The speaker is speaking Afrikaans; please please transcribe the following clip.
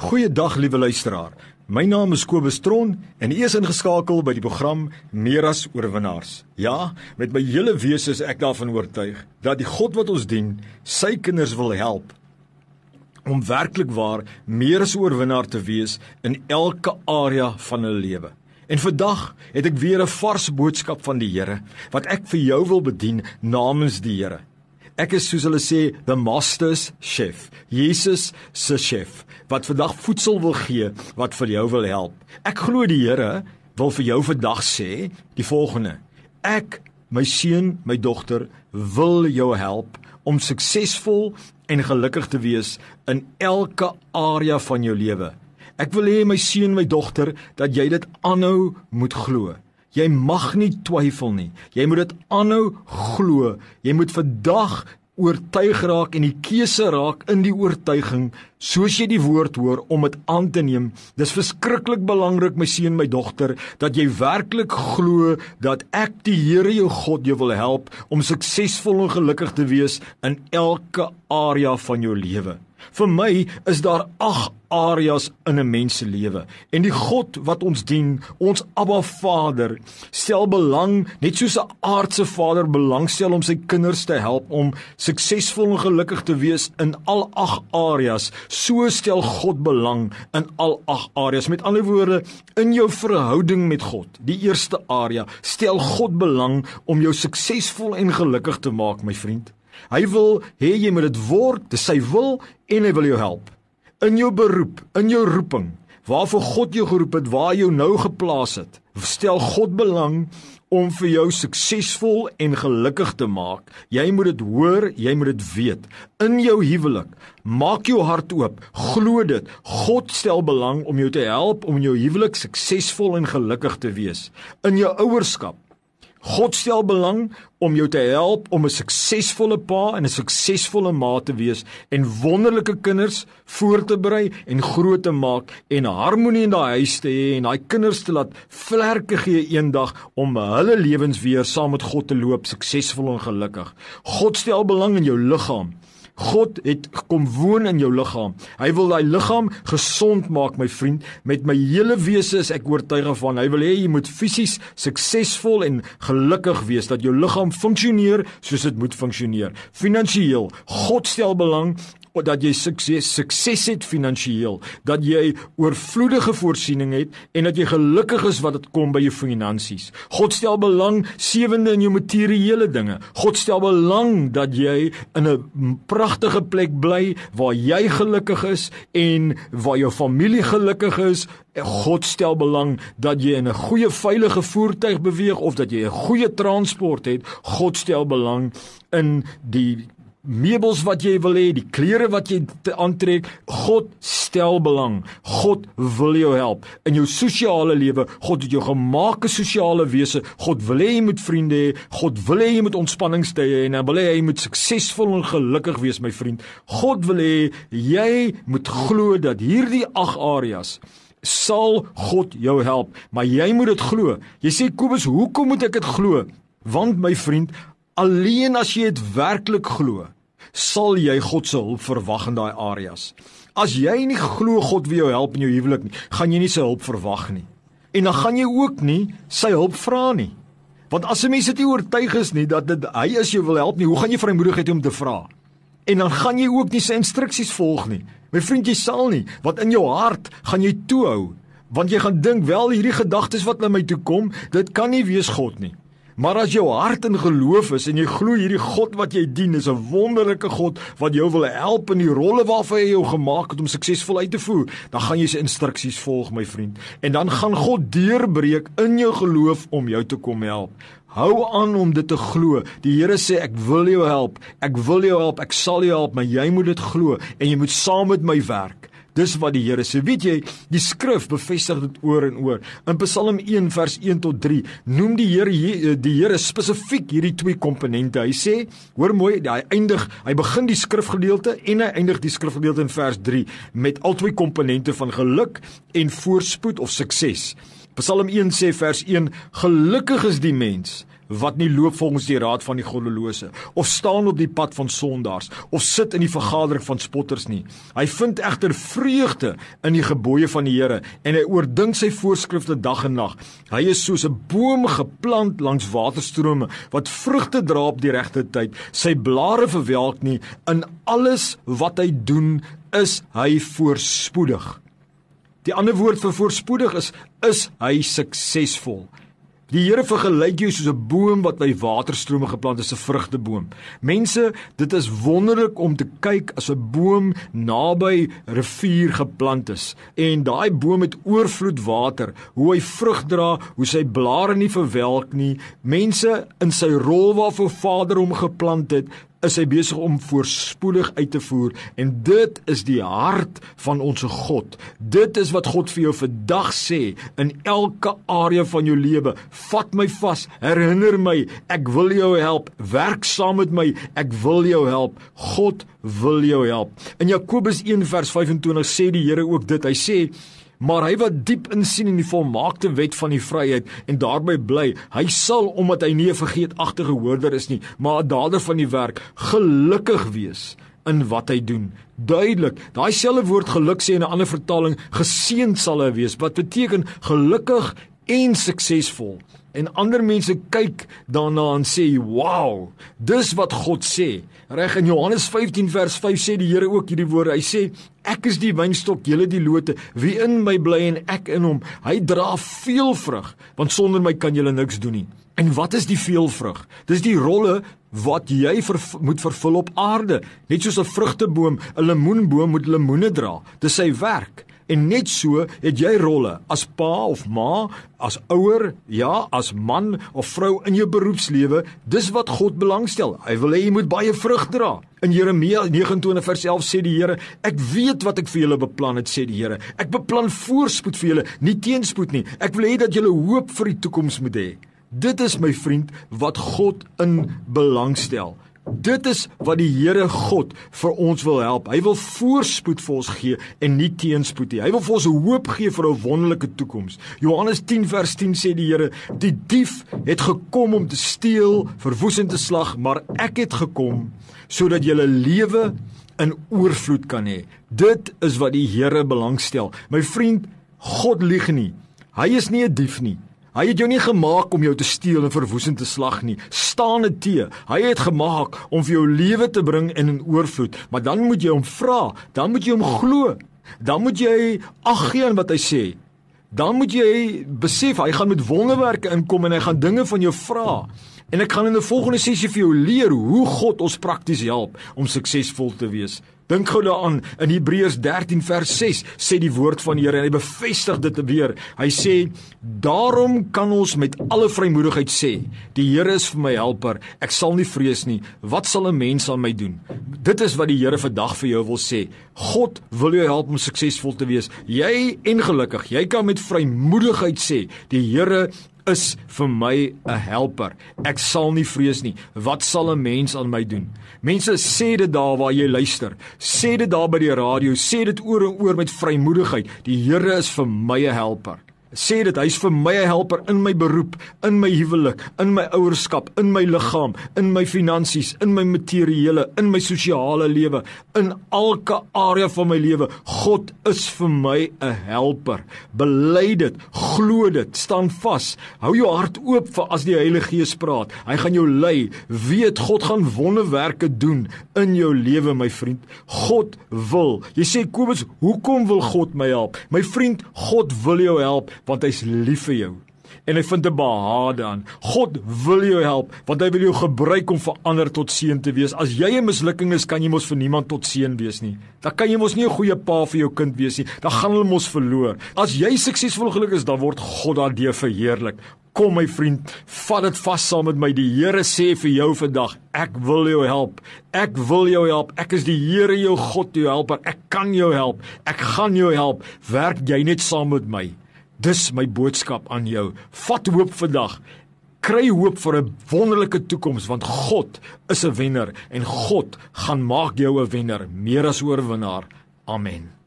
Goeiedag liewe luisteraar. My naam is Kobus Tron en u is ingeskakel by die program Meer as oorwinnaars. Ja, met my hele wese is ek daarvan oortuig dat die God wat ons dien, sy kinders wil help om werklik waar meer as oorwinnaar te wees in elke area van hulle lewe. En vandag het ek weer 'n vars boodskap van die Here wat ek vir jou wil bedien namens die Here. Ek is soos hulle sê the master's chef. Jesus se chef wat vandag voedsel wil gee wat vir jou wil help. Ek glo die Here wil vir jou vandag sê die volgende. Ek, my seun, my dogter wil jou help om suksesvol en gelukkig te wees in elke area van jou lewe. Ek wil hê my seun, my dogter dat jy dit aanhou moet glo. Jy mag nie twyfel nie. Jy moet dit aanhou glo. Jy moet vandag oortuig raak en die keuse raak in die oortuiging soos jy die woord hoor om dit aan te neem. Dis verskriklik belangrik my seun, my dogter, dat jy werklik glo dat ek die Here jou God jou wil help om suksesvol en gelukkig te wees in elke area van jou lewe. Vir my is daar 8 areas in 'n mens se lewe en die God wat ons dien, ons Abba Vader, stel belang net soos 'n aardse vader belangstel om sy kinders te help om suksesvol en gelukkig te wees in al 8 areas, so stel God belang in al 8 areas. Met ander woorde, in jou verhouding met God, die eerste area, stel God belang om jou suksesvol en gelukkig te maak, my vriend. Hy wil hê jy moet dit word, dis sy wil en hy wil jou help. In jou beroep, in jou roeping, waarvoor God jou geroep het, waar jy nou geplaas het, stel God belang om vir jou suksesvol en gelukkig te maak. Jy moet dit hoor, jy moet dit weet. In jou huwelik, maak jou hart oop, glo dit. God stel belang om jou te help om in jou huwelik suksesvol en gelukkig te wees. In jou ouerskap, God stel belang om jou te help om 'n suksesvolle pa en 'n suksesvolle ma te wees en wonderlike kinders voor te berei en groot te maak en harmonie in daai huis te hê en daai kinders te laat vlerke gee eendag om hulle lewens weer saam met God te loop suksesvol en gelukkig. God stel belang in jou liggaam. God het kom woon in jou liggaam. Hy wil daai liggaam gesond maak, my vriend. Met my hele wese is ek oortuig van hy wil hê jy moet fisies suksesvol en gelukkig wees dat jou liggaam funksioneer soos dit moet funksioneer. Finansiëel, God stel belang dat jy sukses sukses het finansiëel, dat jy oorvloedige voorsiening het en dat jy gelukkig is wat dit kom by jou finansies. God stel belang sewende in jou materiële dinge. God stel belang dat jy in 'n pragtige plek bly waar jy gelukkig is en waar jou familie gelukkig is. God stel belang dat jy in 'n goeie veilige voertuig beweeg of dat jy 'n goeie transport het. God stel belang in die meubels wat jy wil hê, die klere wat jy aantrek, God stel belang. God wil jou help in jou sosiale lewe. God het jou gemaak 'n sosiale wese. God wil hê jy moet vriende hê. God wil hê jy moet ontspanningstye hê en hy wil hê jy moet suksesvol en gelukkig wees, my vriend. God wil hê jy moet glo dat hierdie 8 areas sal God jou help, maar jy moet dit glo. Jy sê Kobus, hoekom moet ek dit glo? Want my vriend, Alleen as jy dit werklik glo, sal jy God se hulp verwag in daai areas. As jy nie glo God wil jou help in jou huwelik nie, gaan jy nie sy hulp verwag nie. En dan gaan jy ook nie sy hulp vra nie. Want as 'n mens dit nie oortuig is nie dat dit hy is jou wil help nie, hoe gaan jy vrymoedigheid hê om te vra? En dan gaan jy ook nie sy instruksies volg nie. My vriend, jy sal nie, want in jou hart gaan jy toehou, want jy gaan dink wel hierdie gedagtes wat na my toe kom, dit kan nie wees God nie. Maar as jou hart in geloof is en jy glo hierdie God wat jy dien is 'n wonderlike God wat jou wil help in die rolle waarvoor hy jou gemaak het om suksesvol uit te voer, dan gaan jy sy instruksies volg, my vriend. En dan gaan God deurbreek in jou geloof om jou te kom help. Hou aan om dit te glo. Die Here sê ek wil jou help. Ek wil jou help. Ek sal jou help, maar jy moet dit glo en jy moet saam met my werk. Dis wat die Here sê. Weet jy, die skrif bevestig dit oor en oor. In Psalm 1 vers 1 tot 3 noem die Here eh, die Here spesifiek hierdie twee komponente. Hy sê, hoor mooi, hy eindig, hy begin die skrifgedeelte en hy eindig die skrifgedeelte in vers 3 met al twee komponente van geluk en voorspoed of sukses. Psalm 1 sê vers 1: Gelukkig is die mens wat nie loop volgens die raad van die goddelose of staan op die pad van sondaars of sit in die vergadering van spotters nie. Hy vind egter vreugde in die gebooie van die Here en hy oordink sy voorskrifte dag en nag. Hy is soos 'n boom geplant langs waterstrome wat vrugte dra op die regte tyd. Sy blare verwelk nie in alles wat hy doen is hy voorspoedig. Die ander woord vir voorspoedig is is hy suksesvol. Die Here vergelyk jou soos 'n boom wat by waterstrome geplant is, 'n vrugteboom. Mense, dit is wonderlik om te kyk as 'n boom naby rivier geplant is en daai boom het oorvloed water, hoe hy vrug dra, hoe sy blare nie verwelk nie. Mense in sy rol waarvoor Vader hom geplant het, is hy besig om voorspoedig uit te voer en dit is die hart van ons God. Dit is wat God vir jou vandag sê in elke area van jou lewe. Vat my vas, herinner my, ek wil jou help. Werk saam met my, ek wil jou help. God wil jou help. In Jakobus 1 vers 25 sê die Here ook dit. Hy sê Maar hy wat diep insien in die volmaakte wet van die vryheid en daarby bly, hy sal omdat hy nie 'n vergeetagtige hoorder is nie, maar 'n dader van die werk, gelukkig wees in wat hy doen. Duidelik, daai selfde woord geluk sê in 'n ander vertaling geseënd sal hy wees, wat beteken gelukkig en suksesvol. En ander mense kyk daarna en sê, "Wow, dis wat God sê." Reg in Johannes 15 vers 5 sê die Here ook hierdie woorde. Hy sê, "Ek is die wynstok, julle die lote. Wie in my bly en ek in hom, hy dra veel vrug, want sonder my kan julle niks doen nie." En wat is die veel vrug? Dis die rolle wat jy ver, moet vervul op aarde. Net soos 'n vrugteboom, 'n lemoenboom moet lemoene dra. Dis sy werk. En net so het jy rolle as pa of ma, as ouer, ja, as man of vrou in jou beroepslewe. Dis wat God belangstel. Hy wil hê jy moet baie vrug dra. In Jeremia 29 vers 11 sê die Here, ek weet wat ek vir julle beplan het, sê die Here. Ek beplan voorspoed vir julle, nie teenspoed nie. Ek wil hê dat julle hoop vir die toekoms moet hê. Dit is my vriend wat God in belangstel. Dit is wat die Here God vir ons wil help. Hy wil voorspoed vir ons gee en nie teenspoed nie. Hy wil vir ons hoop gee vir 'n wonderlike toekoms. Johannes 10 vers 10 sê die Here: "Die dief het gekom om te steel, verwoes en te slag, maar ek het gekom sodat jy lewe in oorvloed kan hê." Dit is wat die Here belangstel. My vriend, God lieg nie. Hy is nie 'n dief nie. Hy het jou nie gemaak om jou te steel en verwoesend te slag nie. Staan dit te. Hy het gemaak om vir jou lewe te bring in 'n oorvloed, maar dan moet jy hom vra, dan moet jy hom glo. Dan moet jy ag gee aan wat hy sê. Dan moet jy besef hy gaan met wonderwerke inkom en hy gaan dinge van jou vra. En ek gaan in 'n volgende sessie vir jou leer hoe God ons prakties help om suksesvol te wees. Dink gou daaraan in Hebreërs 13 vers 6 sê die woord van die Here en hy bevestig dit weer. Hy sê: "Daarom kan ons met alle vrymoedigheid sê: Die Here is vir my helper. Ek sal nie vrees nie. Wat sal 'n mens aan my doen?" Dit is wat die Here vandag vir jou wil sê. God wil jou help om suksesvol te wees. Jy en gelukkig, jy kan met vrymoedigheid sê: Die Here is vir my 'n helper. Ek sal nie vrees nie. Wat sal 'n mens aan my doen? Mense sê dit daar waar jy luister. Sê dit daar by die radio, sê dit oor en oor met vrymoedigheid. Die Here is vir my 'n helper sê dit hy's vir my 'n helper in my beroep, in my huwelik, in my ouerskap, in my liggaam, in my finansies, in my materiële, in my sosiale lewe, in elke area van my lewe. God is vir my 'n helper. Bely dit, glo dit, staan vas. Hou jou hart oop vir as die Heilige Gees praat. Hy gaan jou lei. Weet God gaan wonderwerke doen in jou lewe, my vriend. God wil. Jy sê Kobus, hoekom wil God my help? My vriend, God wil jou help want hy's lief vir jou en hy vind 'n behade aan. God wil jou help want hy wil jou gebruik om vir ander tot seën te wees. As jy 'n mislukking is, kan jy mos vir niemand tot seën wees nie. Dan kan jy mos nie 'n goeie pa vir jou kind wees nie. Dan gaan hulle mos verloor. As jy suksesvol gelukkig is, dan word God daardeur verheerlik. Kom my vriend, vat dit vas saam met my. Die Here sê vir jou vandag, ek wil jou help. Ek wil jou help. Ek is die Here jou God, jou helper. Ek kan jou help. Ek gaan jou help. Werk jy net saam met my. Dis my boodskap aan jou. Vat hoop vandag. Kry hoop vir 'n wonderlike toekoms want God is 'n wenner en God gaan maak jou 'n wenner, meer as oorwinnaar. Amen.